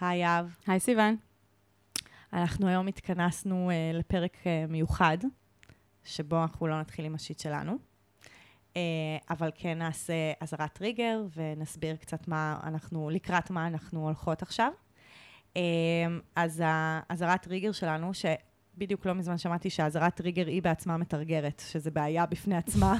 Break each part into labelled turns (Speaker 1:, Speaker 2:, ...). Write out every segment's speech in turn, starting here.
Speaker 1: היי אב.
Speaker 2: היי סיוון.
Speaker 1: אנחנו היום התכנסנו uh, לפרק uh, מיוחד, שבו אנחנו לא נתחיל עם ה shit שלנו, uh, אבל כן נעשה אזהרת טריגר ונסביר קצת מה אנחנו, לקראת מה אנחנו הולכות עכשיו. Uh, אז האזהרת טריגר שלנו, שבדיוק לא מזמן שמעתי שהאזהרת טריגר היא בעצמה מתרגרת, שזה בעיה בפני עצמה.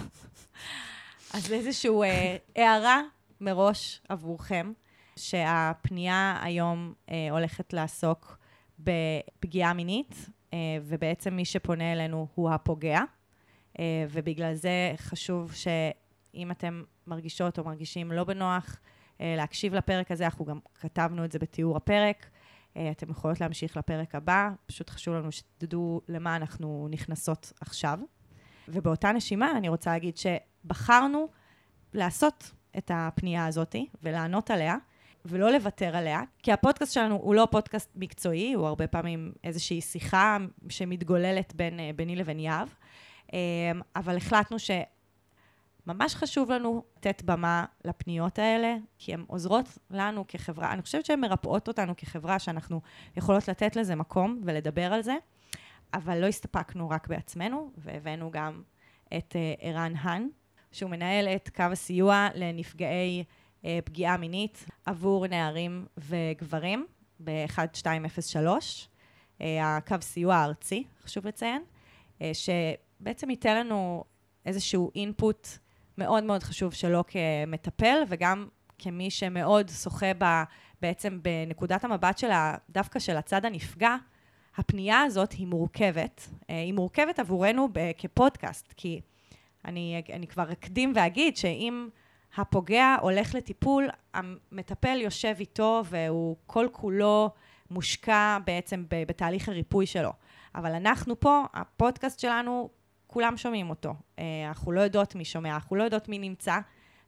Speaker 1: אז איזושהי uh, הערה מראש עבורכם. שהפנייה היום אה, הולכת לעסוק בפגיעה מינית, אה, ובעצם מי שפונה אלינו הוא הפוגע, אה, ובגלל זה חשוב שאם אתם מרגישות או מרגישים לא בנוח אה, להקשיב לפרק הזה, אנחנו גם כתבנו את זה בתיאור הפרק. אה, אתם יכולות להמשיך לפרק הבא, פשוט חשוב לנו שתדעו למה אנחנו נכנסות עכשיו. ובאותה נשימה אני רוצה להגיד שבחרנו לעשות את הפנייה הזאת ולענות עליה, ולא לוותר עליה, כי הפודקאסט שלנו הוא לא פודקאסט מקצועי, הוא הרבה פעמים איזושהי שיחה שמתגוללת בין, אה, ביני לבין יהב, אה, אבל החלטנו שממש חשוב לנו לתת במה לפניות האלה, כי הן עוזרות לנו כחברה, אני חושבת שהן מרפאות אותנו כחברה, שאנחנו יכולות לתת לזה מקום ולדבר על זה, אבל לא הסתפקנו רק בעצמנו, והבאנו גם את אה, ערן האן, שהוא מנהל את קו הסיוע לנפגעי פגיעה מינית עבור נערים וגברים ב-1203, אה, הקו סיוע הארצי, חשוב לציין, אה, שבעצם ייתן לנו איזשהו אינפוט מאוד מאוד חשוב שלו כמטפל, וגם כמי שמאוד שוחה ב, בעצם בנקודת המבט של דווקא של הצד הנפגע, הפנייה הזאת היא מורכבת. היא מורכבת עבורנו כפודקאסט, כי אני, אני כבר אקדים ואגיד שאם הפוגע הולך לטיפול, המטפל יושב איתו והוא כל כולו מושקע בעצם בתהליך הריפוי שלו. אבל אנחנו פה, הפודקאסט שלנו, כולם שומעים אותו. אה, אנחנו לא יודעות מי שומע, אנחנו לא יודעות מי נמצא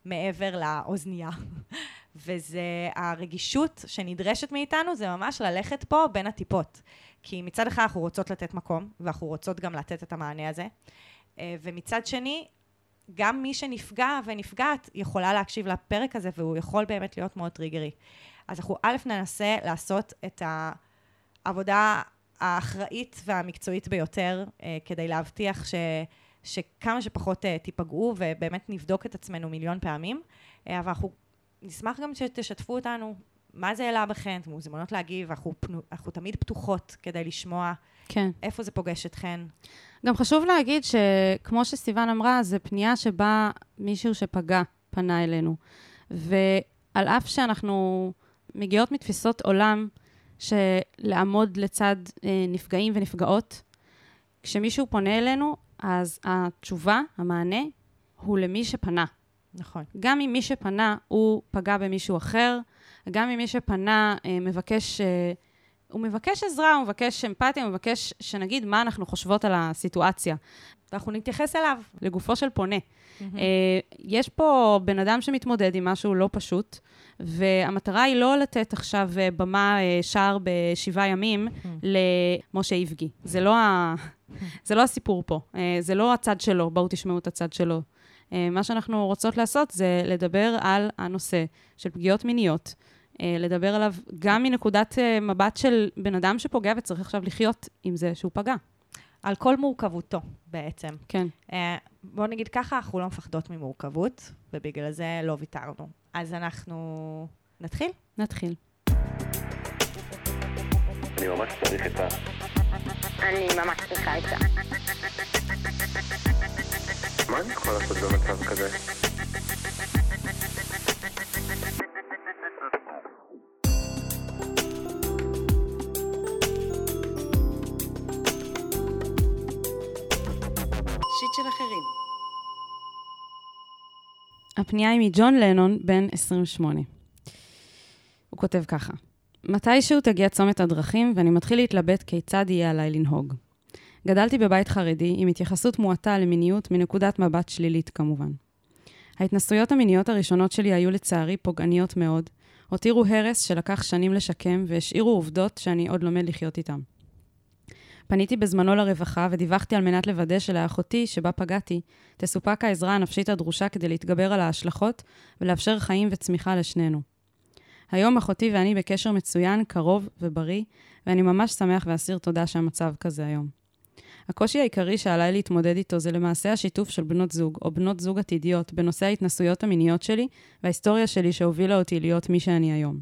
Speaker 1: מעבר לאוזנייה. וזה הרגישות שנדרשת מאיתנו, זה ממש ללכת פה בין הטיפות. כי מצד אחד אנחנו רוצות לתת מקום, ואנחנו רוצות גם לתת את המענה הזה. אה, ומצד שני, גם מי שנפגע ונפגעת יכולה להקשיב לפרק הזה, והוא יכול באמת להיות מאוד טריגרי. אז אנחנו א', ננסה לעשות את העבודה האחראית והמקצועית ביותר, אה, כדי להבטיח ש, שכמה שפחות אה, תיפגעו, ובאמת נבדוק את עצמנו מיליון פעמים. אה, אבל אנחנו נשמח גם שתשתפו אותנו מה זה העלה בכן, אתם מוזמנות להגיב, אנחנו, פנו, אנחנו תמיד פתוחות כדי לשמוע כן. איפה זה פוגש אתכן.
Speaker 2: גם חשוב להגיד שכמו שסיוון אמרה, זו פנייה שבה מישהו שפגע פנה אלינו. ועל אף שאנחנו מגיעות מתפיסות עולם שלעמוד לצד אה, נפגעים ונפגעות, כשמישהו פונה אלינו, אז התשובה, המענה, הוא למי שפנה.
Speaker 1: נכון.
Speaker 2: גם אם מי שפנה הוא פגע במישהו אחר, גם אם מי שפנה אה, מבקש... אה, הוא מבקש עזרה, הוא מבקש אמפתיה, הוא מבקש שנגיד מה אנחנו חושבות על הסיטואציה.
Speaker 1: ואנחנו נתייחס אליו.
Speaker 2: לגופו של פונה. Mm-hmm. יש פה בן אדם שמתמודד עם משהו לא פשוט, והמטרה היא לא לתת עכשיו אה, במה אה, שער בשבעה ימים mm-hmm. למשה איבגי. זה לא, ה... זה לא הסיפור פה, זה לא הצד שלו, בואו תשמעו את הצד שלו. מה שאנחנו רוצות לעשות זה לדבר על הנושא של פגיעות מיניות. אה, לדבר עליו גם מנקודת אה, מבט של בן אדם שפוגע וצריך עכשיו לחיות עם זה שהוא פגע.
Speaker 1: על כל מורכבותו בעצם.
Speaker 2: כן.
Speaker 1: אה, בואו נגיד ככה, אנחנו לא מפחדות ממורכבות, ובגלל זה לא ויתרנו. אז אנחנו נתחיל?
Speaker 2: נתחיל.
Speaker 3: אני ממש צריך את ה...
Speaker 4: אני ממש צריכה את ה...
Speaker 3: מה אני יכול לעשות במצב כזה?
Speaker 2: של אחרים. הפנייה היא מג'ון לנון, בן 28. הוא כותב ככה: מתישהו תגיע צומת הדרכים, ואני מתחיל להתלבט כיצד יהיה עליי לנהוג. גדלתי בבית חרדי עם התייחסות מועטה למיניות מנקודת מבט שלילית כמובן. ההתנסויות המיניות הראשונות שלי היו לצערי פוגעניות מאוד, הותירו הרס שלקח שנים לשקם והשאירו עובדות שאני עוד לומד לחיות איתן. פניתי בזמנו לרווחה ודיווחתי על מנת לוודא שלאחותי, שבה פגעתי, תסופק העזרה הנפשית הדרושה כדי להתגבר על ההשלכות ולאפשר חיים וצמיחה לשנינו. היום אחותי ואני בקשר מצוין, קרוב ובריא, ואני ממש שמח ואסיר תודה שהמצב כזה היום. הקושי העיקרי שעליי להתמודד איתו זה למעשה השיתוף של בנות זוג, או בנות זוג עתידיות, בנושא ההתנסויות המיניות שלי וההיסטוריה שלי שהובילה אותי להיות מי שאני היום.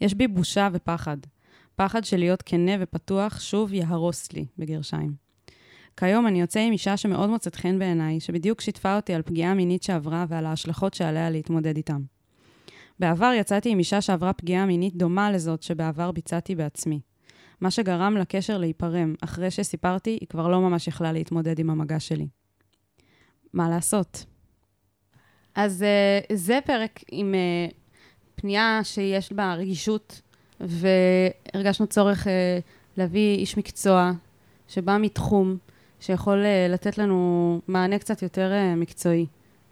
Speaker 2: יש בי בושה ופחד. פחד של להיות כנה ופתוח שוב יהרוס לי, בגרשיים. כיום אני יוצא עם אישה שמאוד מוצאת חן בעיניי, שבדיוק שיתפה אותי על פגיעה מינית שעברה ועל ההשלכות שעליה להתמודד איתם. בעבר יצאתי עם אישה שעברה פגיעה מינית דומה לזאת שבעבר ביצעתי בעצמי. מה שגרם לקשר להיפרם. אחרי שסיפרתי, היא כבר לא ממש יכלה להתמודד עם המגע שלי. מה לעשות? אז uh, זה פרק עם uh, פנייה שיש בה רגישות, והרגשנו צורך uh, להביא איש מקצוע שבא מתחום, שיכול uh, לתת לנו מענה קצת יותר uh, מקצועי.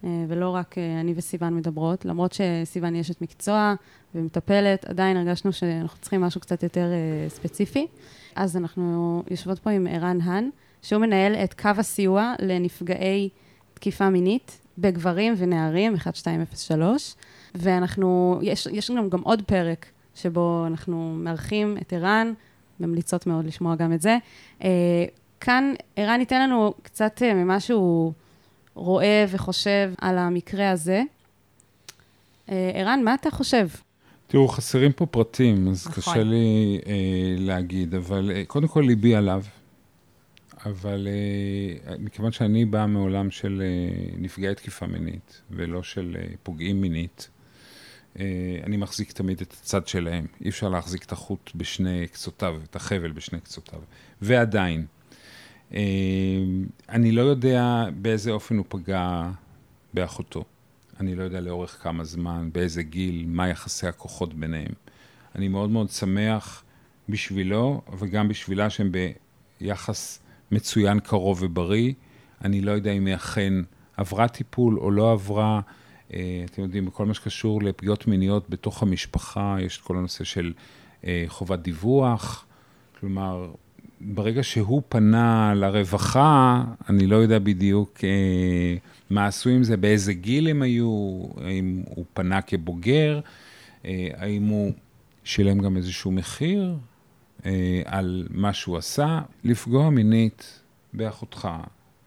Speaker 2: אה, ולא רק אה, אני וסיוון מדברות, למרות שסיוון היא אשת מקצוע ומטפלת, עדיין הרגשנו שאנחנו צריכים משהו קצת יותר אה, ספציפי. אז אנחנו יושבות פה עם ערן האן, שהוא מנהל את קו הסיוע לנפגעי תקיפה מינית בגברים ונערים, 1203, ואנחנו, יש, יש לנו גם עוד פרק שבו אנחנו מארחים את ערן, ממליצות מאוד לשמוע גם את זה. כאן ערן ייתן לנו קצת ממה שהוא... רואה וחושב על המקרה הזה. אה, ערן, מה אתה חושב?
Speaker 5: תראו, חסרים פה פרטים, אז נכון. קשה לי אה, להגיד, אבל אה, קודם כל ליבי עליו. אבל אה, מכיוון שאני בא מעולם של אה, נפגעי תקיפה מינית, ולא של אה, פוגעים מינית, אה, אני מחזיק תמיד את הצד שלהם. אי אפשר להחזיק את החוט בשני קצותיו, את החבל בשני קצותיו. ועדיין, אה, אני לא יודע באיזה אופן הוא פגע באחותו. אני לא יודע לאורך כמה זמן, באיזה גיל, מה יחסי הכוחות ביניהם. אני מאוד מאוד שמח בשבילו, וגם בשבילה שהם ביחס מצוין, קרוב ובריא. אני לא יודע אם היא אכן עברה טיפול או לא עברה. אה, אתם יודעים, בכל מה שקשור לפגיעות מיניות בתוך המשפחה, יש את כל הנושא של אה, חובת דיווח. כלומר, ברגע שהוא פנה לרווחה, אני לא יודע בדיוק אה, מה עשו עם זה, באיזה גיל הם היו, האם הוא פנה כבוגר, האם הוא שילם גם איזשהו מחיר על מה שהוא עשה. לפגוע מינית באחותך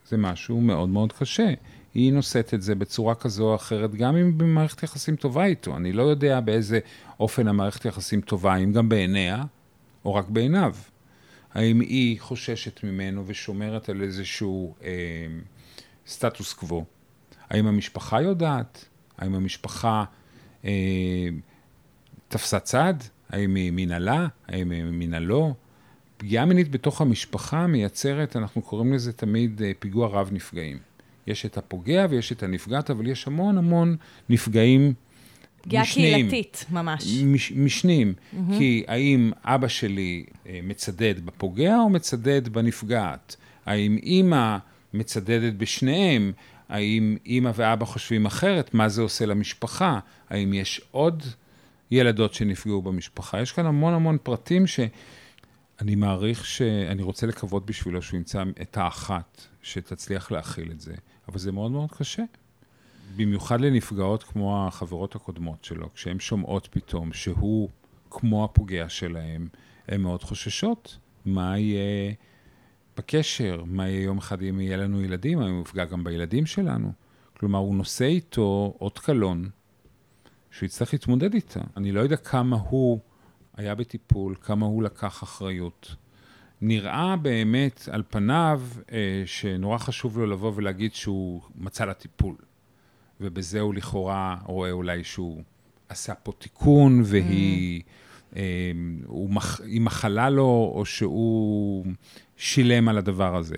Speaker 5: זה משהו מאוד מאוד קשה. היא נושאת את זה בצורה כזו או אחרת, גם אם במערכת יחסים טובה איתו. אני לא יודע באיזה אופן המערכת יחסים טובה, אם גם בעיניה או רק בעיניו. האם היא חוששת ממנו ושומרת על איזשהו אה, סטטוס קוו? האם המשפחה יודעת? האם המשפחה אה, תפסה צד? האם היא מנהלה? האם היא מנהלו? פגיעה מינית בתוך המשפחה מייצרת, אנחנו קוראים לזה תמיד אה, פיגוע רב נפגעים. יש את הפוגע ויש את הנפגעת, אבל יש המון המון נפגעים
Speaker 1: פגיעה קהילתית, ממש.
Speaker 5: מש, משנים. Mm-hmm. כי האם אבא שלי אה, מצדד בפוגע או מצדד בנפגעת? האם אימא מצדדת בשניהם? האם אימא ואבא חושבים אחרת? מה זה עושה למשפחה? האם יש עוד ילדות שנפגעו במשפחה? יש כאן המון המון פרטים שאני מעריך שאני רוצה לקוות בשבילו שהוא ימצא את האחת שתצליח להכיל את זה, אבל זה מאוד מאוד קשה. במיוחד לנפגעות כמו החברות הקודמות שלו, כשהן שומעות פתאום שהוא כמו הפוגע שלהן, הן מאוד חוששות מה יהיה בקשר, מה יהיה יום אחד אם יהיה לנו ילדים, האם הוא יפגע גם בילדים שלנו. כלומר, הוא נושא איתו אות קלון שהוא יצטרך להתמודד איתה. אני לא יודע כמה הוא היה בטיפול, כמה הוא לקח אחריות. נראה באמת על פניו אה, שנורא חשוב לו לבוא ולהגיד שהוא מצא לה טיפול. ובזה הוא לכאורה רואה אולי שהוא עשה פה תיקון, והיא... Mm. אה, מח, היא מחלה לו, או שהוא שילם על הדבר הזה.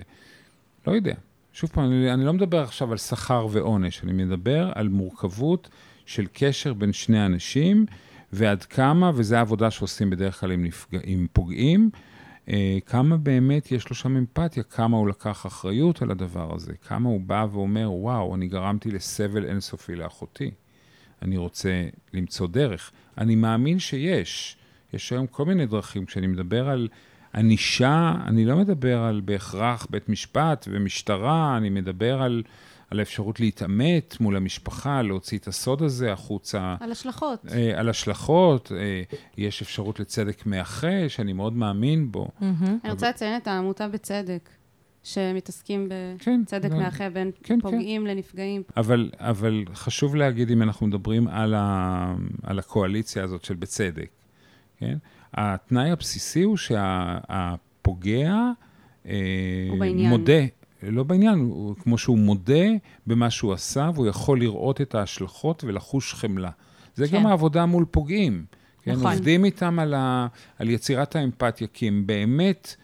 Speaker 5: לא יודע. שוב פעם, אני, אני לא מדבר עכשיו על שכר ועונש, אני מדבר על מורכבות של קשר בין שני אנשים, ועד כמה, וזו העבודה שעושים בדרך כלל עם, נפג... עם פוגעים, כמה באמת יש לו שם אמפתיה, כמה הוא לקח אחריות על הדבר הזה, כמה הוא בא ואומר, וואו, אני גרמתי לסבל אינסופי לאחותי, אני רוצה למצוא דרך. אני מאמין שיש, יש היום כל מיני דרכים. כשאני מדבר על ענישה, אני לא מדבר על בהכרח בית משפט ומשטרה, אני מדבר על, על האפשרות להתעמת מול המשפחה, להוציא את הסוד הזה החוצה.
Speaker 2: על השלכות.
Speaker 5: אה, על השלכות, אה, יש אפשרות לצדק מאחה, שאני מאוד מאמין בו.
Speaker 2: אני רוצה לציין את העמותה בצדק, שמתעסקים
Speaker 5: כן,
Speaker 2: בצדק
Speaker 5: לא.
Speaker 2: מאחה בין
Speaker 5: כן,
Speaker 2: פוגעים לנפגעים.
Speaker 5: אבל, אבל חשוב להגיד, אם אנחנו מדברים על, ה, על הקואליציה הזאת של בצדק, כן? התנאי הבסיסי הוא שהפוגע
Speaker 2: הוא בעניין.
Speaker 5: מודה, לא בעניין, הוא, כמו שהוא מודה במה שהוא עשה, והוא יכול לראות את ההשלכות ולחוש חמלה. זה
Speaker 1: כן.
Speaker 5: גם העבודה מול פוגעים. כן?
Speaker 1: נכון.
Speaker 5: עובדים איתם על, ה, על יצירת האמפתיה, כי הם באמת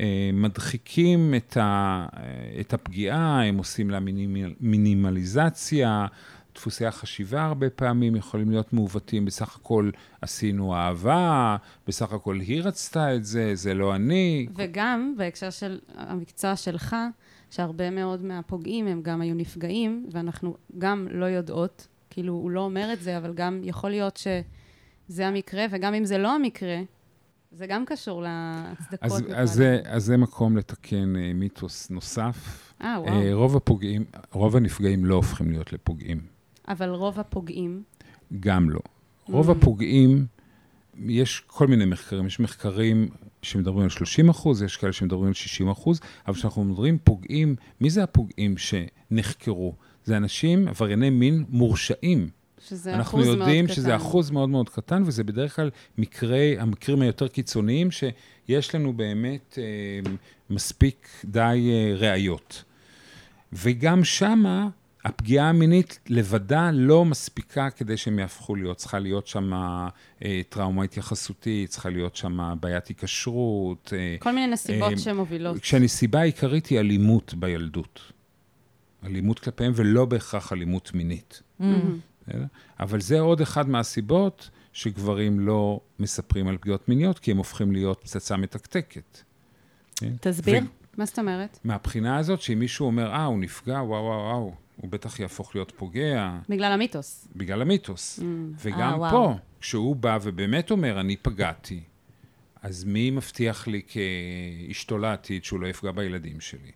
Speaker 5: אה, מדחיקים את, ה, אה, את הפגיעה, הם עושים לה מינימל, מינימליזציה, דפוסי החשיבה הרבה פעמים יכולים להיות מעוותים, בסך הכל עשינו אהבה, בסך הכל היא רצתה את זה, זה לא אני.
Speaker 2: וגם, בהקשר של המקצוע שלך, שהרבה מאוד מהפוגעים הם גם היו נפגעים, ואנחנו גם לא יודעות, כאילו, הוא לא אומר את זה, אבל גם יכול להיות שזה המקרה, וגם אם זה לא המקרה, זה גם קשור להצדקות.
Speaker 5: אז, אז. זה, אז זה מקום לתקן אה, מיתוס נוסף.
Speaker 2: אה,
Speaker 5: אה,
Speaker 2: וואו.
Speaker 5: רוב הפוגעים, רוב הנפגעים לא הופכים להיות לפוגעים.
Speaker 2: אבל רוב הפוגעים,
Speaker 5: גם לא. רוב
Speaker 2: Mm.
Speaker 5: הפוגעים, יש כל מיני מחקרים, יש מחקרים שמדברים על 30 אחוז, יש כאלה שמדברים על 60 אחוז, אבל כשאנחנו מדברים פוגעים, מי זה הפוגעים שנחקרו? זה אנשים, עברייני מין מורשעים.
Speaker 2: שזה
Speaker 5: אנחנו
Speaker 2: אחוז מאוד קטן.
Speaker 5: יודעים שזה אחוז מאוד מאוד קטן, וזה בדרך כלל מקרי, המקרים היותר קיצוניים, שיש לנו באמת אה, מספיק די אה, ראיות. וגם שמה, הפגיעה המינית לבדה לא מספיקה כדי שהם יהפכו להיות. צריכה להיות שם אה, טראומה התייחסותית, צריכה להיות שם בעיית היקשרות. אה,
Speaker 2: כל מיני נסיבות
Speaker 5: אה,
Speaker 2: שמובילות.
Speaker 5: כשהנסיבה העיקרית היא אלימות בילדות. אלימות כלפיהם, ולא בהכרח אלימות מינית. בסדר? אבל זה עוד אחד מהסיבות שגברים לא מספרים על פגיעות מיניות, כי הם הופכים להיות פצצה מתקתקת.
Speaker 1: תסביר.
Speaker 2: מה זאת אומרת?
Speaker 5: מהבחינה הזאת, שאם מישהו אומר, אה, הוא נפגע, וואו, וואו, וואו, הוא בטח יהפוך להיות פוגע,
Speaker 2: בגלל המיתוס.
Speaker 5: בגלל המיתוס.
Speaker 2: Mm.
Speaker 5: וגם
Speaker 1: אה, וואו.
Speaker 5: פה, כשהוא בא ובאמת אומר, אני פגעתי, אז מי מבטיח לי כאשתו לעתיד שהוא לא יפגע בילדים שלי?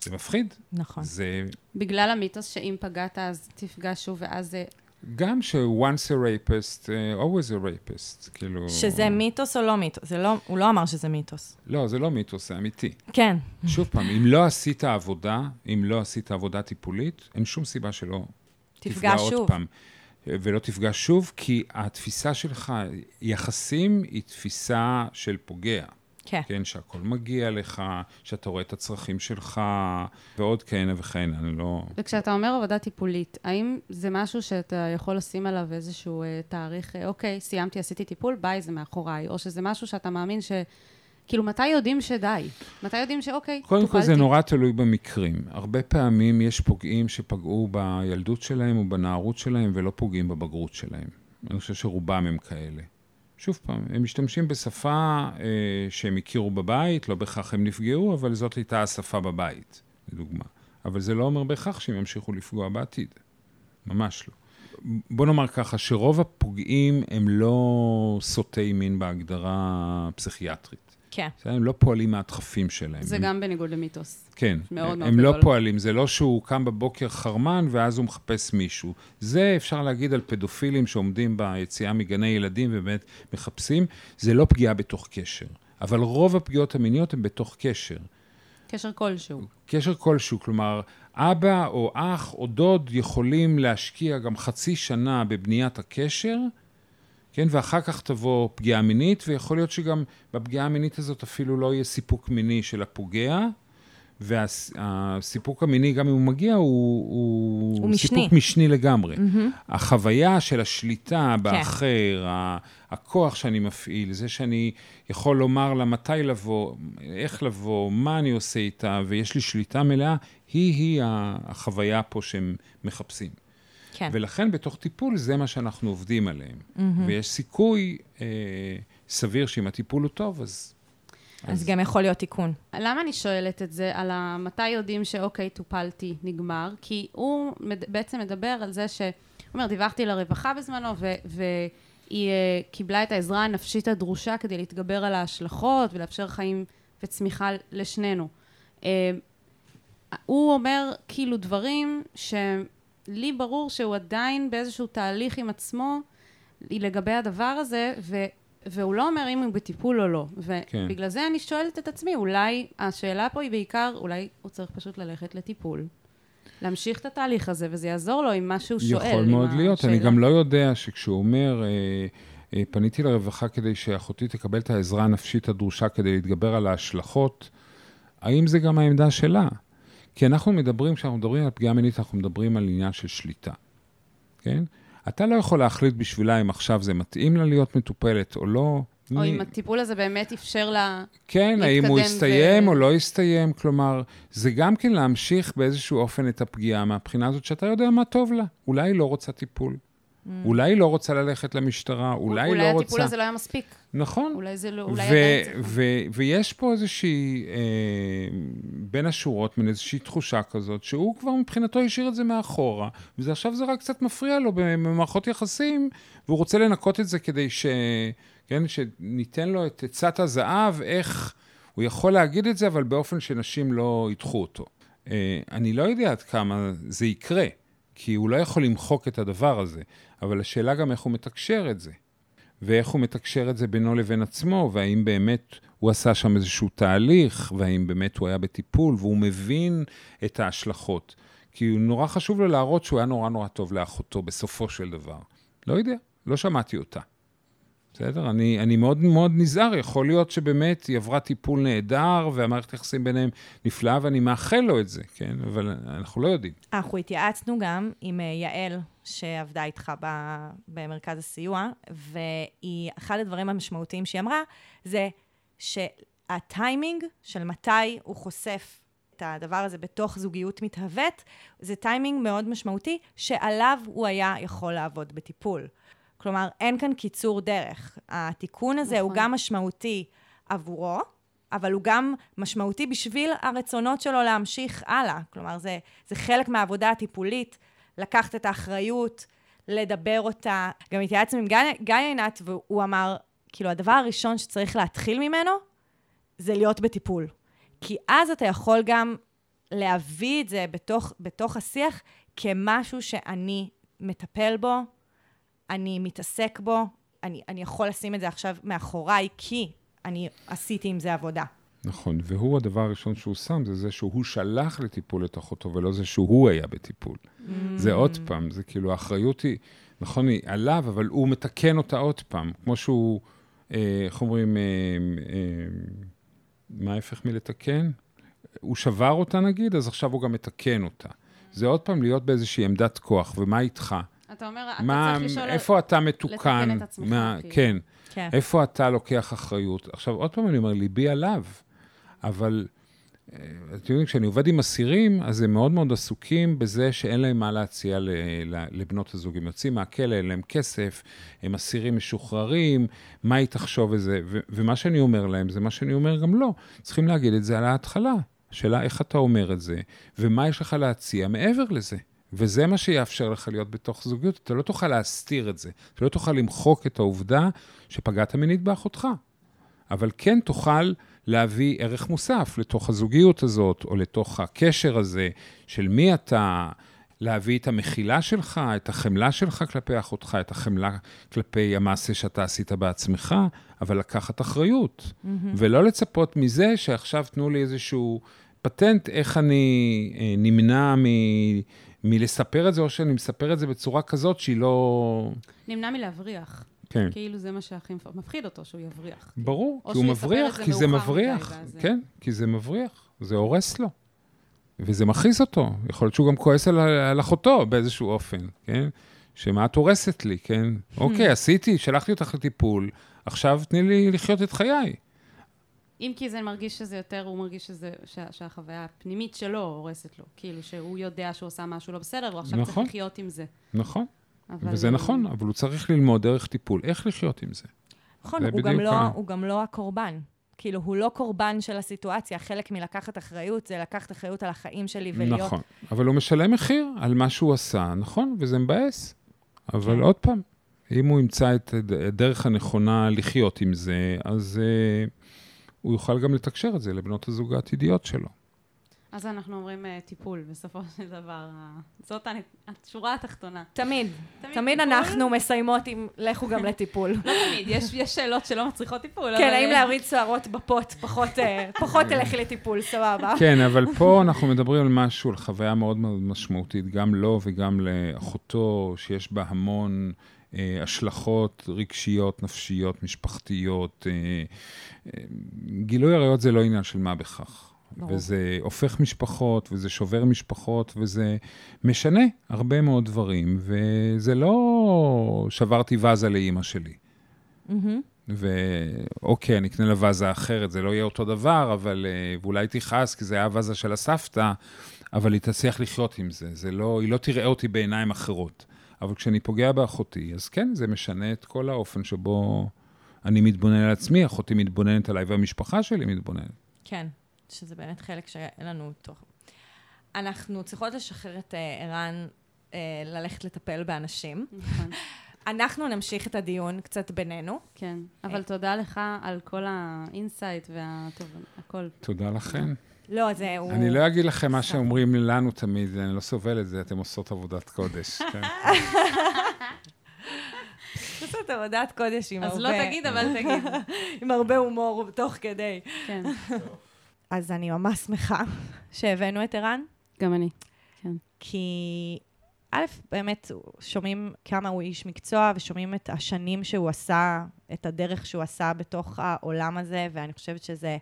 Speaker 5: זה מפחיד.
Speaker 1: נכון.
Speaker 5: זה
Speaker 2: בגלל המיתוס שאם פגעת אז תפגע שוב, ואז זה...
Speaker 5: גם ש-once a rapist, uh, always a rapist, כאילו...
Speaker 1: שזה מיתוס או לא מיתוס? זה לא, הוא לא אמר שזה מיתוס.
Speaker 5: לא, זה לא מיתוס, זה אמיתי.
Speaker 1: כן.
Speaker 5: שוב פעם, אם לא עשית עבודה, אם לא עשית עבודה טיפולית, אין שום סיבה שלא
Speaker 1: תפגע
Speaker 5: עוד
Speaker 1: שוב.
Speaker 5: פעם. ולא תפגע שוב, כי התפיסה שלך, יחסים היא תפיסה של פוגע.
Speaker 1: כן.
Speaker 5: כן, שהכל מגיע לך, שאתה רואה את הצרכים שלך, ועוד כהנה וכהנה, אני לא...
Speaker 2: וכשאתה אומר עבודה טיפולית, האם זה משהו שאתה יכול לשים עליו איזשהו אה, תאריך, אה, אוקיי, סיימתי, עשיתי טיפול, ביי, זה מאחוריי, או שזה משהו שאתה מאמין ש... כאילו, מתי יודעים שדי? מתי יודעים שאוקיי,
Speaker 5: קודם כל
Speaker 2: טופלתי?
Speaker 5: זה נורא תלוי במקרים. הרבה פעמים יש פוגעים שפגעו בילדות שלהם או בנערות שלהם ולא פוגעים בבגרות שלהם. אני חושב שרובם הם כאלה. שוב פעם, הם משתמשים בשפה אה, שהם הכירו בבית, לא בהכרח הם נפגעו, אבל זאת הייתה השפה בבית, לדוגמה. אבל זה לא אומר בהכרח שהם ימשיכו לפגוע בעתיד. ממש לא. בוא נאמר ככה, שרוב הפוגעים הם לא סוטי מין בהגדרה פסיכיאטרית.
Speaker 1: כן.
Speaker 5: הם לא פועלים מהדחפים שלהם.
Speaker 2: זה
Speaker 5: הם,
Speaker 2: גם בניגוד למיתוס.
Speaker 5: כן,
Speaker 2: מאוד
Speaker 5: הם
Speaker 2: מאוד
Speaker 5: לא
Speaker 2: גדול.
Speaker 5: פועלים, זה לא שהוא קם בבוקר חרמן ואז הוא מחפש מישהו. זה אפשר להגיד על פדופילים שעומדים ביציאה מגני ילדים ובאמת מחפשים, זה לא פגיעה בתוך קשר. אבל רוב הפגיעות המיניות הן בתוך קשר.
Speaker 2: קשר כלשהו.
Speaker 5: קשר כלשהו, כלומר, אבא או אח או דוד יכולים להשקיע גם חצי שנה בבניית הקשר, כן, ואחר כך תבוא פגיעה מינית, ויכול להיות שגם בפגיעה המינית הזאת אפילו לא יהיה סיפוק מיני של הפוגע, והסיפוק המיני, גם אם הוא מגיע, הוא, הוא,
Speaker 1: הוא משני.
Speaker 5: סיפוק משני לגמרי. החוויה של השליטה
Speaker 1: כן.
Speaker 5: באחר, ה- הכוח שאני מפעיל, זה שאני יכול לומר לה מתי לבוא, איך לבוא, מה אני עושה איתה, ויש לי שליטה מלאה, היא-היא החוויה פה שהם מחפשים.
Speaker 1: כן.
Speaker 5: ולכן בתוך טיפול זה מה שאנחנו עובדים עליהם. ויש סיכוי אה, סביר שאם הטיפול הוא טוב, אז...
Speaker 1: אז גם יכול להיות תיקון.
Speaker 2: למה אני שואלת את זה על ה- מתי יודעים שאוקיי, טופלתי, נגמר? כי הוא מד- בעצם מדבר על זה ש... הוא אומר, דיווחתי לרווחה בזמנו, ו- והיא אה, קיבלה את העזרה הנפשית הדרושה כדי להתגבר על ההשלכות ולאפשר חיים וצמיחה לשנינו. אה, הוא אומר כאילו דברים שלי ברור שהוא עדיין באיזשהו תהליך עם עצמו לגבי הדבר הזה, ו... והוא לא אומר אם הוא בטיפול או לא.
Speaker 5: כן.
Speaker 2: ובגלל זה אני שואלת את עצמי, אולי השאלה פה היא בעיקר, אולי הוא צריך פשוט ללכת לטיפול. להמשיך את התהליך הזה, וזה יעזור לו עם מה שהוא שואל.
Speaker 5: יכול מאוד להיות. אני
Speaker 2: השאלה.
Speaker 5: גם לא יודע שכשהוא אומר, אה, אה, פניתי לרווחה כדי שאחותי תקבל את העזרה הנפשית הדרושה כדי להתגבר על ההשלכות, האם זה גם העמדה שלה? כי אנחנו מדברים, כשאנחנו מדברים על פגיעה מינית, אנחנו מדברים על עניין של שליטה, כן? אתה לא יכול להחליט בשבילה אם עכשיו זה מתאים לה להיות מטופלת או לא.
Speaker 2: או
Speaker 5: מי-
Speaker 2: אם הטיפול הזה באמת אפשר לה...
Speaker 5: כן, האם הוא
Speaker 2: להתקדם
Speaker 5: יסתיים
Speaker 2: ו-
Speaker 5: או לא יסתיים, כלומר, זה גם כן להמשיך באיזשהו אופן את הפגיעה מהבחינה הזאת שאתה יודע מה טוב לה. אולי היא לא רוצה טיפול, אולי היא לא רוצה ללכת למשטרה, אולי היא לא
Speaker 2: אולי
Speaker 5: רוצה...
Speaker 2: הטיפול הזה לא היה מספיק.
Speaker 5: נכון.
Speaker 2: אולי זה לא... אולי
Speaker 5: ו-
Speaker 2: עדיין צריך...
Speaker 5: ו- ויש פה איזושהי, אה, בין השורות, מין איזושהי תחושה כזאת, שהוא כבר מבחינתו השאיר את זה מאחורה, ועכשיו זה רק קצת מפריע לו במערכות יחסים, והוא רוצה לנקות את זה כדי ש... כן, שניתן לו את עצת הזהב, איך הוא יכול להגיד את זה, אבל באופן שנשים לא ידחו אותו. אה, אני לא יודע עד כמה זה יקרה, כי הוא לא יכול למחוק את הדבר הזה, אבל השאלה גם איך הוא מתקשר את זה. ואיך הוא מתקשר את זה בינו לבין עצמו, והאם באמת הוא עשה שם איזשהו תהליך, והאם באמת הוא היה בטיפול, והוא מבין את ההשלכות. כי הוא נורא חשוב לו להראות שהוא היה נורא נורא טוב לאחותו בסופו של דבר. לא יודע, לא שמעתי אותה. בסדר? אני, אני מאוד מאוד נזהר, יכול להיות שבאמת היא עברה טיפול נהדר, והמערכת היחסים ביניהם נפלאה, ואני מאחל לו את זה, כן? אבל אנחנו לא יודעים.
Speaker 1: אנחנו התייעצנו גם עם אה, יעל, שעבדה איתך ב- במרכז הסיוע, והיא, אחד הדברים המשמעותיים שהיא אמרה, זה שהטיימינג של מתי הוא חושף את הדבר הזה בתוך זוגיות מתהוות, זה טיימינג מאוד משמעותי, שעליו הוא היה יכול לעבוד בטיפול. כלומר, אין כאן קיצור דרך. התיקון הזה הוא
Speaker 2: נכון.
Speaker 1: גם משמעותי עבורו, אבל הוא גם משמעותי בשביל הרצונות שלו להמשיך הלאה. כלומר, זה, זה חלק מהעבודה הטיפולית, לקחת את האחריות, לדבר אותה. גם התייעצנו עם גיא, גיא עינת, והוא אמר, כאילו, הדבר הראשון שצריך להתחיל ממנו, זה להיות בטיפול. כי אז אתה יכול גם להביא את זה בתוך, בתוך השיח כמשהו שאני מטפל בו, אני מתעסק בו, אני, אני יכול לשים את זה עכשיו מאחוריי, כי אני עשיתי עם זה עבודה.
Speaker 5: נכון, והוא, הדבר הראשון שהוא שם, זה זה שהוא שלח לטיפול את אחותו, ולא זה שהוא היה בטיפול. זה עוד פעם, זה כאילו, האחריות היא, נכון, היא עליו, אבל הוא מתקן אותה עוד פעם. כמו שהוא, אה, איך אומרים, אה, אה, מה ההפך מלתקן? הוא שבר אותה נגיד, אז עכשיו הוא גם מתקן אותה. זה עוד פעם להיות באיזושהי עמדת כוח, ומה איתך?
Speaker 2: אתה אומר, אתה
Speaker 5: מה,
Speaker 2: צריך לשאול...
Speaker 5: איפה אתה מתוקן?
Speaker 2: לתקן את עצמך,
Speaker 5: מה,
Speaker 2: כאילו.
Speaker 5: כן.
Speaker 1: כן.
Speaker 5: איפה אתה לוקח אחריות? עכשיו, עוד פעם אני אומר, ליבי עליו, אבל אה, אתם יודעים, כשאני עובד עם אסירים, אז הם מאוד מאוד עסוקים בזה שאין להם מה להציע לבנות הזוג. הם יוצאים מהכלא, אין להם כסף, הם אסירים משוחררים, מה היא תחשוב איזה... ו- ומה שאני אומר להם, זה מה שאני אומר גם לא. צריכים להגיד את זה על ההתחלה. השאלה איך אתה אומר את זה, ומה יש לך להציע מעבר לזה. וזה מה שיאפשר לך להיות בתוך זוגיות. אתה לא תוכל להסתיר את זה. אתה לא תוכל למחוק את העובדה שפגעת מינית באחותך. אבל כן תוכל להביא ערך מוסף לתוך הזוגיות הזאת, או לתוך הקשר הזה של מי אתה, להביא את המחילה שלך, את החמלה שלך כלפי אחותך, את החמלה כלפי המעשה שאתה עשית בעצמך, אבל לקחת אחריות. Mm-hmm. ולא לצפות מזה שעכשיו תנו לי איזשהו פטנט איך אני אה, נמנע מ... מלספר את זה, או שאני מספר את זה בצורה כזאת שהיא לא...
Speaker 2: נמנע מלהבריח.
Speaker 5: כן.
Speaker 2: כאילו זה מה שהכי מפ- מפחיד אותו, שהוא יבריח.
Speaker 5: ברור, כי הוא מבריח, כי זה מבריח. כן, כי זה מבריח, זה הורס לו. וזה מכעיס אותו. יכול להיות שהוא גם כועס על, על אחותו באיזשהו אופן, כן? שמה את הורסת לי, כן? אוקיי, עשיתי, שלחתי אותך לטיפול, עכשיו תני לי לחיות את חיי.
Speaker 2: אם כי זה מרגיש שזה יותר, הוא מרגיש שזה, שה, שהחוויה הפנימית שלו הורסת לו. כאילו שהוא יודע שהוא עשה משהו לא בסדר, הוא עכשיו
Speaker 5: נכון.
Speaker 2: צריך לחיות עם זה.
Speaker 5: נכון,
Speaker 2: אבל...
Speaker 5: וזה נכון, אבל הוא צריך ללמוד דרך טיפול, איך לחיות עם זה.
Speaker 1: נכון,
Speaker 5: זה
Speaker 1: הוא גם, לא, הוא גם לא הקורבן. כאילו, הוא לא קורבן של הסיטואציה. חלק מלקחת אחריות זה לקחת אחריות על החיים שלי ולהיות...
Speaker 5: נכון, אבל הוא משלם מחיר על מה שהוא עשה, נכון? וזה מבאס. אבל
Speaker 1: כן.
Speaker 5: עוד פעם, אם הוא ימצא את הדרך הנכונה לחיות עם זה, אז uh, הוא יוכל גם לתקשר את זה לבנות הזוג העתידיות שלו.
Speaker 2: אז אנחנו אומרים אה, טיפול, בסופו של דבר. זאת השורה התחתונה.
Speaker 1: תמיד,
Speaker 2: תמיד?
Speaker 1: אנחנו מסיימות עם לכו גם לטיפול.
Speaker 2: לא תמיד, יש יש שאלות שלא מצריכות טיפול.
Speaker 1: כן, האם
Speaker 2: אה,
Speaker 1: להוריד שערות בפוט, פחות, אה, פחות תלכי לטיפול, סבבה.
Speaker 5: כן, אבל פה אנחנו מדברים על משהו, על חוויה מאוד מאוד משמעותית, גם לו וגם לאחותו, שיש בה המון אה, השלכות רגשיות, נפשיות, משפחתיות. אה, אה, גילוי עריות זה לא עניין של מה בכך.
Speaker 1: ברור.
Speaker 5: וזה הופך משפחות, וזה שובר משפחות, וזה משנה הרבה מאוד דברים. וזה לא שברתי ואזה לאימא שלי.
Speaker 1: מהמם.
Speaker 5: ואוקיי, אני אקנה לה ואזה אחרת, זה לא יהיה אותו דבר, אבל... אה, ואולי תכעס, כי זה היה ואזה של הסבתא, אבל היא תצליח לחיות עם זה. זה לא... היא לא תראה אותי בעיניים אחרות. אבל כשאני פוגע באחותי, אז כן, זה משנה את כל האופן שבו אני מתבונן על עצמי, אחותי מתבוננת עליי והמשפחה שלי מתבוננת.
Speaker 1: כן, שזה באמת חלק שאין לנו אותו. אנחנו צריכות לשחרר את אה, ערן אה, ללכת לטפל באנשים.
Speaker 2: נכון,
Speaker 1: אנחנו נמשיך את הדיון קצת בינינו.
Speaker 2: כן. אבל תודה לך על כל ה insight והטוב, הכל.
Speaker 5: תודה לכן.
Speaker 1: לא, זה הוא...
Speaker 5: אני לא אגיד לכם מה שאומרים לנו תמיד, אני לא סובל את זה, אתם עושות עבודת קודש. כן.
Speaker 1: לעשות עבודת קודש עם
Speaker 2: אז
Speaker 1: הרבה...
Speaker 2: לא תגיד, אבל תגיד.
Speaker 1: עם הרבה הומור תוך כדי.
Speaker 2: כן,
Speaker 1: אז אני ממש שמחה שהבאנו את ערן,
Speaker 2: גם אני.
Speaker 1: כי א', באמת שומעים כמה הוא איש מקצוע, ושומעים את השנים שהוא עשה, את הדרך שהוא עשה בתוך העולם הזה, ואני חושבת שזה,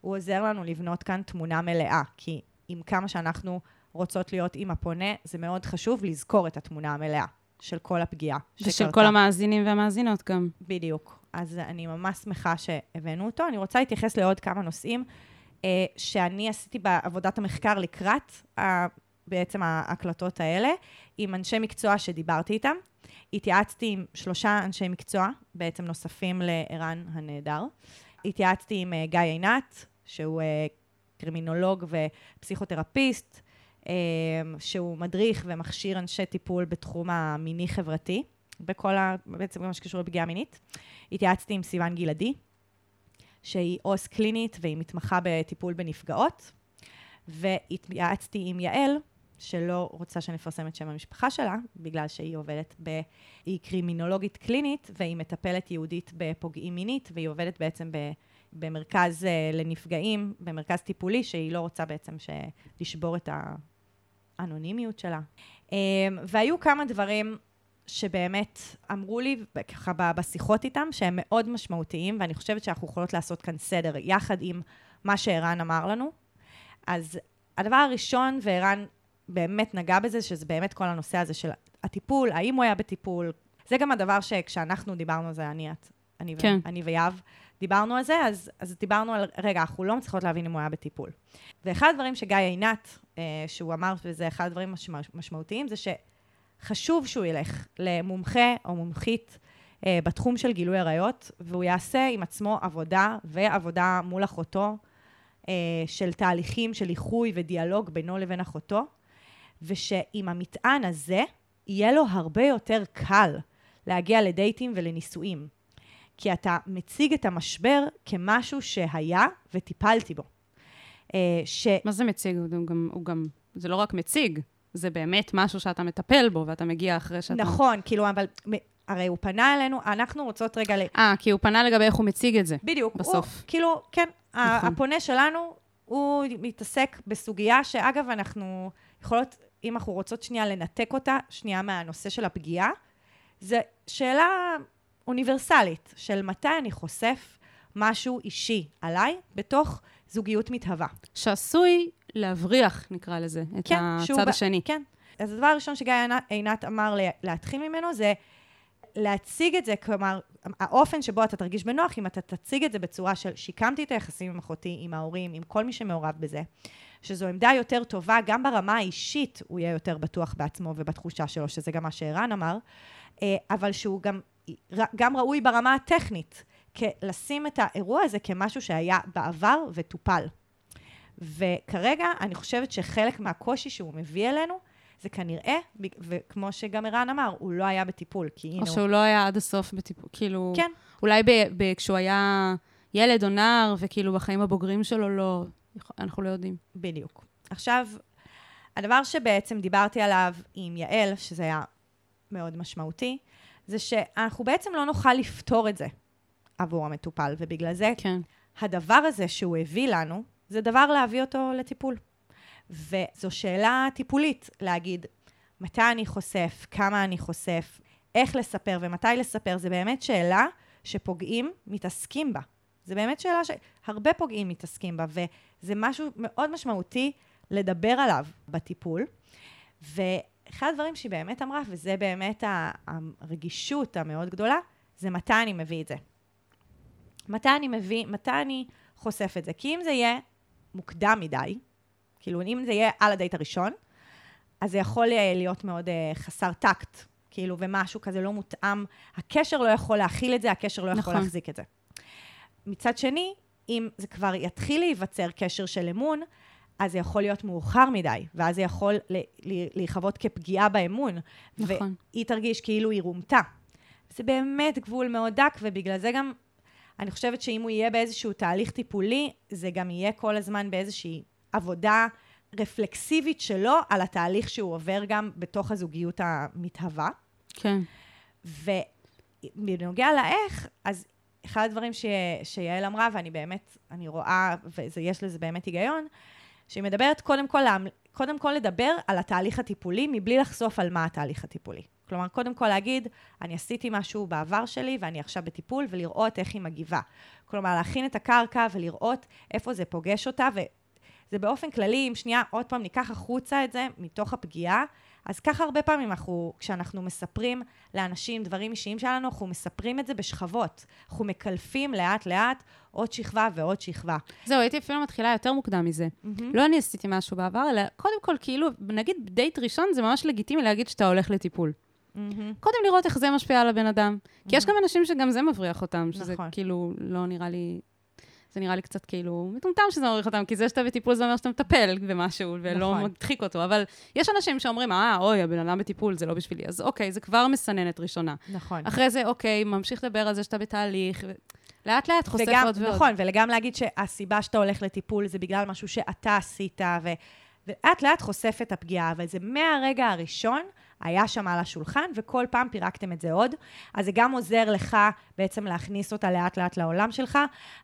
Speaker 1: הוא עוזר לנו לבנות כאן תמונה מלאה, כי עם כמה שאנחנו רוצות להיות עם הפונה, זה מאוד חשוב לזכור את התמונה המלאה של כל הפגיעה
Speaker 2: ושל
Speaker 1: שקרתה.
Speaker 2: כל המאזינים והמאזינות גם.
Speaker 1: בדיוק. אז אני ממש שמחה שהבאנו אותו. אני רוצה להתייחס לעוד כמה נושאים אה, שאני עשיתי בעבודת המחקר לקראת ה, בעצם ההקלטות האלה, עם אנשי מקצוע שדיברתי איתם. התייעצתי עם שלושה אנשי מקצוע, בעצם נוספים לערן הנהדר. התייעצתי עם אה, גיא עינת, שהוא אה, קרימינולוג ופסיכותרפיסט, אה, שהוא מדריך ומכשיר אנשי טיפול בתחום המיני-חברתי. בכל ה... בעצם במה שקשור לפגיעה מינית. התייעצתי עם סיוון גלעדי, שהיא עו"ס קלינית והיא מתמחה בטיפול בנפגעות, והתייעצתי עם יעל, שלא רוצה שנפרסם את שם המשפחה שלה, בגלל שהיא עובדת ב... היא קרימינולוגית קלינית, והיא מטפלת יהודית בפוגעים מינית, והיא עובדת בעצם ב... במרכז uh, לנפגעים, במרכז טיפולי, שהיא לא רוצה בעצם ש... לשבור את האנונימיות שלה. Um, והיו כמה דברים שבאמת אמרו לי, ככה בשיחות איתם, שהם מאוד משמעותיים, ואני חושבת שאנחנו יכולות לעשות כאן סדר, יחד עם מה שערן אמר לנו. אז הדבר הראשון, וערן באמת נגע בזה, שזה באמת כל הנושא הזה של הטיפול, האם הוא היה בטיפול. זה גם הדבר שכשאנחנו דיברנו על זה, אני, את, אני, ו-
Speaker 2: כן.
Speaker 1: אני ויהב, דיברנו על זה, אז, אז דיברנו על, רגע, אנחנו לא מצליחות להבין אם הוא היה בטיפול. ואחד הדברים שגיא עינת, אה, שהוא אמר, וזה אחד הדברים משמע, משמעותיים, זה שחשוב שהוא ילך למומחה או מומחית אה, בתחום של גילוי עריות, והוא יעשה עם עצמו עבודה ועבודה מול אחותו, אה, של תהליכים של איחוי ודיאלוג בינו לבין אחותו, ושעם המטען הזה, יהיה לו הרבה יותר קל להגיע לדייטים ולנישואים. כי אתה מציג את המשבר כמשהו שהיה וטיפלתי בו. אה, ש...
Speaker 2: מה זה מציג? הוא גם, הוא גם, זה לא רק מציג, זה באמת משהו שאתה מטפל בו, ואתה מגיע אחרי שאתה...
Speaker 1: נכון, כאילו, אבל הרי הוא פנה אלינו, אנחנו רוצות רגע ל...
Speaker 2: אה, כי הוא פנה לגבי איך הוא מציג את זה.
Speaker 1: בדיוק.
Speaker 2: בסוף.
Speaker 1: הוא, כאילו, כן. נכון. הפונה שלנו, הוא מתעסק בסוגיה שאגב, אנחנו יכולות, אם אנחנו רוצות שנייה לנתק אותה, שנייה מהנושא של הפגיעה, זו שאלה אוניברסלית של מתי אני חושף משהו אישי עליי בתוך זוגיות מתהווה.
Speaker 2: שעשוי להבריח, נקרא לזה, את
Speaker 1: כן,
Speaker 2: הצד
Speaker 1: ב-
Speaker 2: השני.
Speaker 1: כן. אז הדבר הראשון שגיא עינת- אמר לה- להתחיל ממנו זה להציג את זה, כלומר, האופן שבו אתה תרגיש בנוח, אם אתה תציג את זה בצורה של שיקמתי את היחסים עם אחותי, עם ההורים, עם כל מי שמעורב בזה, שזו עמדה יותר טובה, גם ברמה האישית הוא יהיה יותר בטוח בעצמו ובתחושה שלו, שזה גם מה שערן אמר, אה, אבל שהוא גם, גם ראוי ברמה הטכנית, לשים את האירוע הזה כמשהו שהיה בעבר וטופל. וכרגע אני חושבת שחלק מהקושי שהוא מביא אלינו, זה כנראה, וכמו שגם ערן אמר, הוא לא היה בטיפול, כי הנה
Speaker 2: או
Speaker 1: הוא...
Speaker 2: שהוא לא היה עד הסוף בטיפול, כאילו...
Speaker 1: כן,
Speaker 2: אולי ב, ב, כשהוא היה ילד או נער, וכאילו בחיים הבוגרים שלו לא... אנחנו לא יודעים.
Speaker 1: בדיוק. עכשיו, הדבר שבעצם דיברתי עליו עם יעל, שזה היה מאוד משמעותי, זה שאנחנו בעצם לא נוכל לפתור את זה עבור המטופל, ובגלל זה
Speaker 2: כן.
Speaker 1: הדבר הזה שהוא הביא לנו, זה דבר להביא אותו לטיפול. וזו שאלה טיפולית, להגיד מתי אני חושף, כמה אני חושף, איך לספר ומתי לספר, זה באמת שאלה שפוגעים מתעסקים בה. זה באמת שאלה שהרבה פוגעים מתעסקים בה, וזה משהו מאוד משמעותי לדבר עליו בטיפול. ואחד הדברים שהיא באמת אמרה, וזה באמת הרגישות המאוד גדולה, זה מתי אני מביא את זה. מתי אני מביא, מתי אני חושף את זה. כי אם זה יהיה מוקדם מדי, כאילו אם זה יהיה על הדייט הראשון, אז זה יכול אה, להיות מאוד uh, חסר טקט, כאילו, ומשהו כזה לא מותאם. הקשר לא יכול להכיל את זה, הקשר לא יכול
Speaker 2: נכון.
Speaker 1: להחזיק את זה. מצד שני, אם זה כבר יתחיל להיווצר קשר של אמון, אז זה יכול להיות מאוחר מדי, ואז זה יכול להיחוות כפגיעה באמון.
Speaker 2: נכון.
Speaker 1: והיא תרגיש כאילו היא רומתה. זה באמת גבול מאוד דק, ובגלל זה גם, אני חושבת שאם הוא יהיה באיזשהו תהליך טיפולי, זה גם יהיה כל הזמן באיזושהי עבודה רפלקסיבית שלו על התהליך שהוא עובר גם בתוך הזוגיות המתהווה.
Speaker 2: כן.
Speaker 1: ובנוגע לאיך, אז אחד הדברים ש... שיעל אמרה, ואני באמת, אני רואה, ויש לזה באמת היגיון, שהיא מדברת קודם כל, קודם כל לדבר על התהליך הטיפולי, מבלי לחשוף על מה התהליך הטיפולי. כלומר, קודם כל להגיד, אני עשיתי משהו בעבר שלי ואני עכשיו בטיפול, ולראות איך היא מגיבה. כלומר, להכין את הקרקע ולראות איפה זה פוגש אותה, וזה באופן כללי, אם שנייה, עוד פעם ניקח החוצה את זה מתוך הפגיעה, אז ככה הרבה פעמים אנחנו, כשאנחנו מספרים לאנשים דברים אישיים שלנו, אנחנו מספרים את זה בשכבות. אנחנו מקלפים לאט-לאט עוד שכבה ועוד שכבה.
Speaker 2: זהו, הייתי אפילו מתחילה יותר מוקדם מזה. לא אני עשיתי משהו בעבר, אלא קודם כל, כאילו, נגיד דייט ראשון, זה ממש לגיטימי להגיד שאתה הולך לטיפול. קודם לראות איך זה משפיע על הבן אדם. כי יש גם אנשים שגם זה מבריח אותם, שזה
Speaker 1: נכון.
Speaker 2: כאילו לא נראה לי... זה נראה לי קצת כאילו מטומטם שזה מבריח אותם, כי זה שאתה בטיפול זה אומר שאתה מטפל במשהו, ולא
Speaker 1: נכון.
Speaker 2: מדחיק אותו. אבל יש אנשים שאומרים, אה, אוי, הבן אדם בטיפול, זה לא בשבילי. אז אוקיי, זה כבר מסננת ראשונה.
Speaker 1: נכון.
Speaker 2: אחרי זה, אוקיי, ממשיך לדבר על זה שאתה בתהליך, ו- לאט לאט חושף
Speaker 1: וגם,
Speaker 2: עוד ועוד.
Speaker 1: נכון, וגם להגיד שהסיבה שאתה הולך לטיפול זה בגלל משהו שאתה עשית, ו... ולאט לאט חושף את הפגיעה, אבל זה מהרגע הראשון היה שם על השולחן, וכל פעם פירקתם את זה עוד. אז זה גם עוזר לך בעצם להכניס אותה לאט לאט לעולם שלך,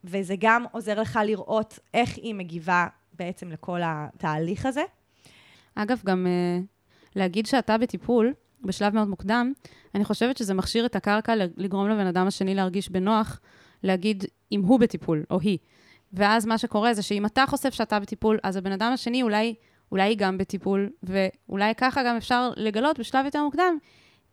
Speaker 1: וזה גם עוזר לך לראות איך היא מגיבה בעצם לכל התהליך הזה.
Speaker 2: אגב, גם uh, להגיד שאתה בטיפול, בשלב מאוד מוקדם, אני חושבת שזה מכשיר את הקרקע לגרום לבן אדם השני להרגיש בנוח, להגיד אם הוא בטיפול, או היא. ואז מה שקורה זה שאם אתה חושף שאתה בטיפול, אז הבן אדם השני אולי, אולי היא גם בטיפול, ואולי ככה גם אפשר לגלות בשלב יותר מוקדם,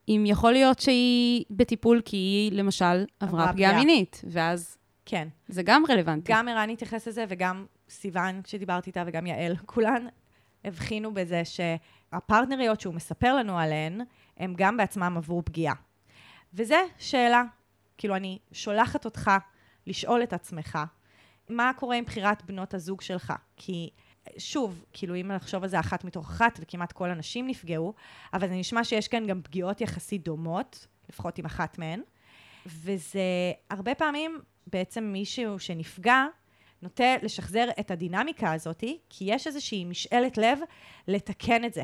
Speaker 2: אם יכול להיות שהיא בטיפול כי היא, למשל, עברה פגיעה. מינית, ואז
Speaker 1: כן.
Speaker 2: זה גם רלוונטי.
Speaker 1: גם ערן התייחס לזה, וגם סיוון, כשדיברתי איתה, וגם יעל, כולן הבחינו בזה שהפרטנריות שהוא מספר לנו עליהן, הן גם בעצמם עברו פגיעה. וזה שאלה. כאילו, אני שולחת אותך לשאול את עצמך, מה קורה עם בחירת בנות הזוג שלך? כי, שוב, כאילו, אם נחשוב על זה אחת מתוך אחת, וכמעט כל הנשים נפגעו, אבל זה נשמע שיש כאן גם פגיעות יחסית דומות, לפחות עם אחת מהן. וזה הרבה פעמים בעצם מישהו שנפגע נוטה לשחזר את הדינמיקה הזאת, כי יש איזושהי משאלת לב לתקן את זה.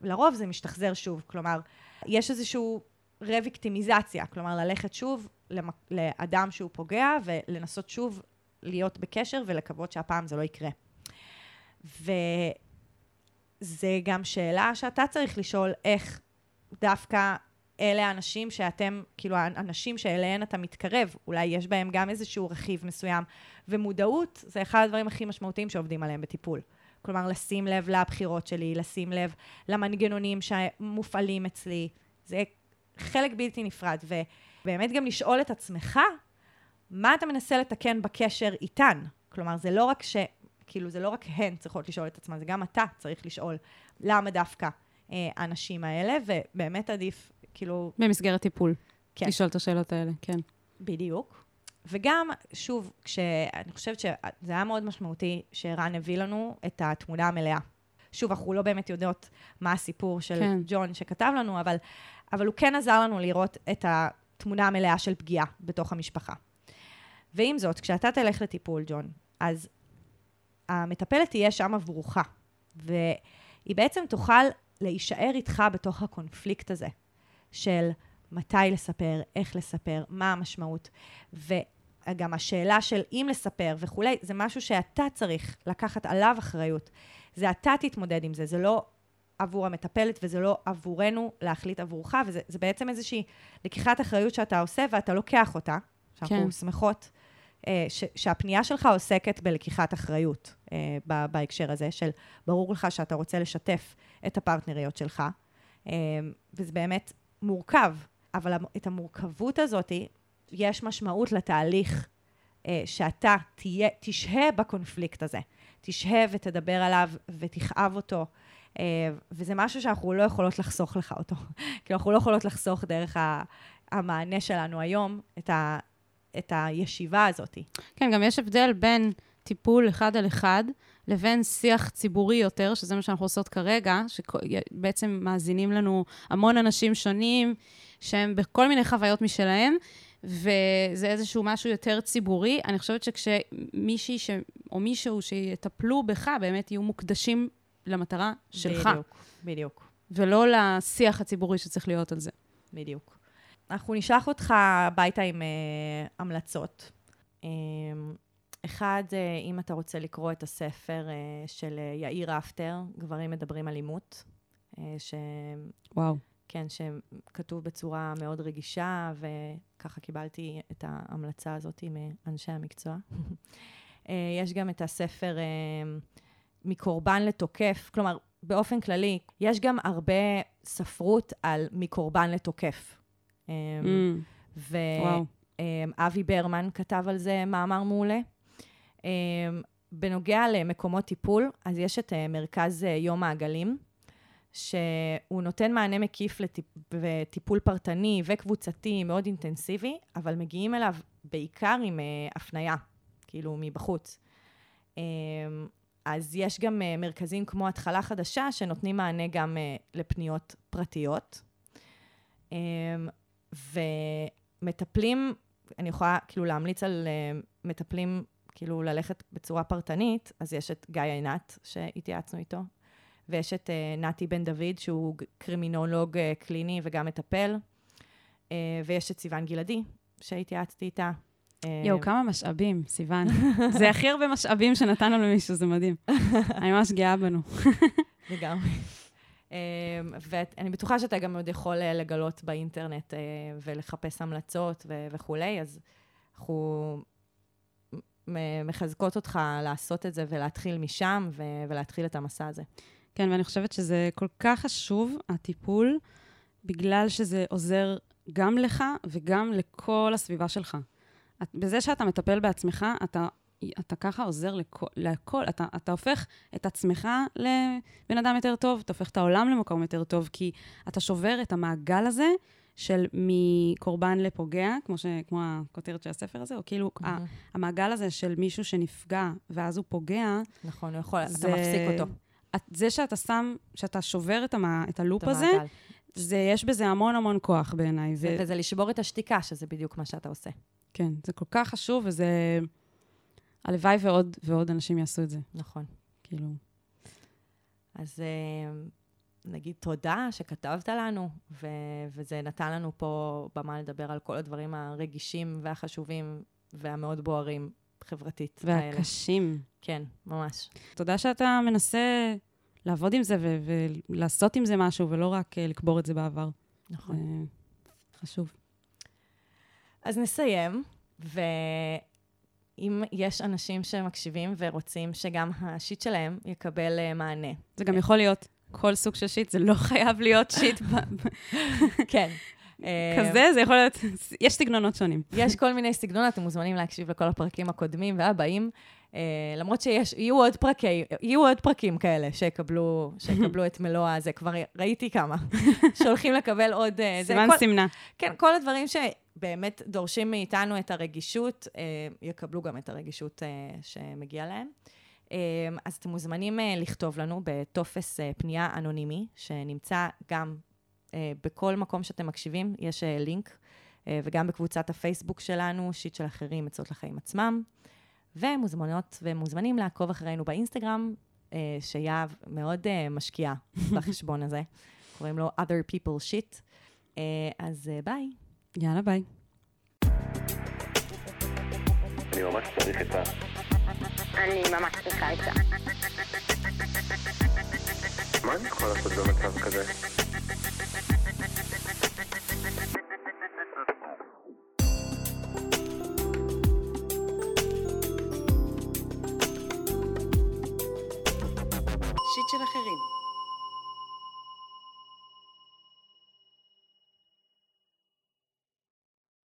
Speaker 1: לרוב זה משתחזר שוב, כלומר, יש איזשהו רוויקטימיזציה, כלומר, ללכת שוב למ- לאדם שהוא פוגע ולנסות שוב להיות בקשר ולקוות שהפעם זה לא יקרה. וזה גם שאלה שאתה צריך לשאול איך דווקא אלה האנשים שאתם, כאילו האנשים שאליהן אתה מתקרב, אולי יש בהם גם איזשהו רכיב מסוים. ומודעות זה אחד הדברים הכי משמעותיים שעובדים עליהם בטיפול. כלומר, לשים לב לבחירות שלי, לשים לב למנגנונים שמופעלים אצלי. זה חלק בלתי נפרד. ובאמת גם לשאול את עצמך, מה אתה מנסה לתקן בקשר איתן? כלומר, זה לא רק ש... כאילו, זה לא רק הן צריכות לשאול את עצמן, זה גם אתה צריך לשאול למה דווקא אה, האנשים האלה, ובאמת עדיף, כאילו,
Speaker 2: במסגרת טיפול.
Speaker 1: כן.
Speaker 2: לשאול את השאלות האלה, כן.
Speaker 1: בדיוק. וגם, שוב, כשאני חושבת שזה היה מאוד משמעותי שערן הביא לנו את התמונה המלאה. שוב, אנחנו לא באמת יודעות מה הסיפור של.
Speaker 2: כן.
Speaker 1: ג'ון שכתב לנו, אבל, אבל הוא כן עזר לנו לראות את התמונה המלאה של פגיעה בתוך המשפחה. ועם זאת, כשאתה תלך לטיפול, ג'ון, אז המטפלת תהיה שם עבורך, והיא בעצם תוכל להישאר איתך בתוך הקונפליקט הזה של מתי לספר, איך לספר, מה המשמעות. וגם השאלה של אם לספר וכולי, זה משהו שאתה צריך לקחת עליו אחריות. זה אתה תתמודד עם זה, זה לא עבור המטפלת וזה לא עבורנו להחליט עבורך, וזה זה בעצם איזושהי לקיחת אחריות שאתה עושה ואתה לוקח אותה, שאנחנו
Speaker 2: כן.
Speaker 1: שמחות. אה, ש, שהפנייה שלך עוסקת בלקיחת אחריות אה, בהקשר הזה, של ברור לך שאתה רוצה לשתף את הפרטנריות שלך, אה, וזה באמת מורכב, אבל את המורכבות הזאת, יש משמעות לתהליך שאתה תהיה, תשהה בקונפליקט הזה. תשהה ותדבר עליו ותכאב אותו. וזה משהו שאנחנו לא יכולות לחסוך לך אותו. כאילו, אנחנו לא יכולות לחסוך דרך המענה שלנו היום את, ה, את הישיבה הזאת.
Speaker 2: כן, גם יש הבדל בין טיפול אחד על אחד לבין שיח ציבורי יותר, שזה מה שאנחנו עושות כרגע, שבעצם מאזינים לנו המון אנשים שונים, שהם בכל מיני חוויות משלהם, וזה איזשהו משהו יותר ציבורי. אני חושבת שכשמישהי ש... או מישהו שיטפלו בך, באמת יהיו מוקדשים למטרה שלך,
Speaker 1: בדיוק, בדיוק,
Speaker 2: ולא לשיח הציבורי שצריך להיות על זה.
Speaker 1: בדיוק. אנחנו נשלח אותך הביתה עם uh, המלצות. Um, אחד, uh, אם אתה רוצה לקרוא את הספר uh, של uh, יאיר אפטר, גברים מדברים אלימות, uh, ש...
Speaker 2: וואו.
Speaker 1: כן, שכתוב בצורה מאוד רגישה, וככה קיבלתי את ההמלצה הזאת מאנשי המקצוע. אה, יש גם את הספר אה, מקורבן לתוקף, כלומר, באופן כללי, יש גם הרבה ספרות על מקורבן לתוקף. אה,
Speaker 2: Mm, וואו.
Speaker 1: ואבי ברמן כתב על זה מאמר מעולה. אה, בנוגע למקומות טיפול, אז יש את אה, מרכז אה, יום העגלים, שהוא נותן מענה מקיף לטיפ, וטיפול פרטני וקבוצתי מאוד אינטנסיבי, אבל מגיעים אליו בעיקר עם uh, הפנייה, כאילו מבחוץ. אז יש גם מרכזים כמו התחלה חדשה, שנותנים מענה גם לפניות פרטיות. ומטפלים, אני יכולה כאילו להמליץ על uh, מטפלים, כאילו ללכת בצורה פרטנית, אז יש את גיא עינת, שהתייעצנו איתו, ויש את uh, נתי בן דוד, שהוא קרימינולוג uh, קליני וגם מטפל, uh, ויש את סיון גלעדי, שהתייעצתי איתה.
Speaker 2: יואו, כמה משאבים, סיוון. זה הכי הרבה משאבים שנתנו למישהו, זה מדהים. אני ממש גאה בנו.
Speaker 1: לגמרי. אה, ואני בטוחה שאתה גם עוד יכול אה, לגלות באינטרנט אה, ולחפש המלצות וכולי, אז אנחנו מחזקות אותך לעשות את זה ולהתחיל משם ולהתחיל את המסע הזה.
Speaker 2: כן, ואני חושבת שזה כל כך חשוב, הטיפול, בגלל שזה עוזר גם לך וגם לכל הסביבה שלך. בזה שאתה מטפל בעצמך, אתה, אתה ככה עוזר לכל, לכל אתה, אתה הופך את עצמך לבן אדם יותר טוב, אתה הופך את העולם למקום יותר טוב, כי אתה שובר את המעגל הזה של מקורבן לפוגע, כמו, ש, כמו הכותרת של הספר הזה, או כאילו mm-hmm. המעגל הזה של מישהו שנפגע ואז הוא פוגע,
Speaker 1: נכון, הוא יכול,
Speaker 2: זה-
Speaker 1: אתה מפסיק אותו.
Speaker 2: את, זה שאתה שם, שאתה שובר את, המה, את הלופ
Speaker 1: את
Speaker 2: הזה,
Speaker 1: המעגל.
Speaker 2: זה, יש בזה המון המון כוח בעיניי. ו-
Speaker 1: וזה לשבור את השתיקה, שזה בדיוק מה שאתה עושה.
Speaker 2: כן, זה כל כך חשוב, וזה... הלוואי ועוד ועוד אנשים יעשו את זה,
Speaker 1: נכון.
Speaker 2: כאילו.
Speaker 1: אז אה, נגיד תודה שכתבת לנו, ו- וזה נתן לנו פה במה לדבר על כל הדברים הרגישים והחשובים והמאוד בוערים חברתית. האלה.
Speaker 2: והקשים.
Speaker 1: כן, ממש.
Speaker 2: תודה שאתה מנסה לעבוד עם זה ו- ולעשות עם זה משהו, ולא רק אה, לקבור את זה בעבר.
Speaker 1: נכון.
Speaker 2: זה חשוב.
Speaker 1: אז נסיים, ואם יש אנשים שמקשיבים ורוצים שגם השיט שלהם יקבל אה, מענה.
Speaker 2: זה גם יכול להיות כל סוג של שיט, זה לא חייב להיות שיט
Speaker 1: כן. אה,
Speaker 2: כזה, זה יכול להיות... יש סגנונות שונים.
Speaker 1: יש כל מיני סגנונות, אתם מוזמנים להקשיב לכל הפרקים הקודמים והבאים. Uh, למרות שיש, יהיו עוד, פרקי, יהיו עוד פרקים כאלה שיקבלו, שיקבלו את מלוא הזה, כבר ראיתי כמה, שהולכים לקבל עוד... זה
Speaker 2: סימן סימנה.
Speaker 1: כן, כל הדברים שבאמת דורשים מאיתנו את הרגישות, uh, יקבלו גם את הרגישות שמגיעה להם. אז אתם מוזמנים לכתוב לנו בטופס פנייה אנונימי, שנמצא גם בכל מקום שאתם מקשיבים, יש לינק, וגם בקבוצת הפייסבוק שלנו, שיט של אחרים, עצות לחיים עצמם. ומוזמנות ומוזמנים לעקוב אחרינו באינסטגרם, אה, שיהב מאוד אה, משקיעה בחשבון הזה. קוראים לו other people shit. אה, אז אה, ביי.
Speaker 2: יאללה, ביי.
Speaker 3: אני ממש צריך את ה...
Speaker 4: אני ממש צריכה עצה.
Speaker 3: מה אני יכול לעשות במצב כזה?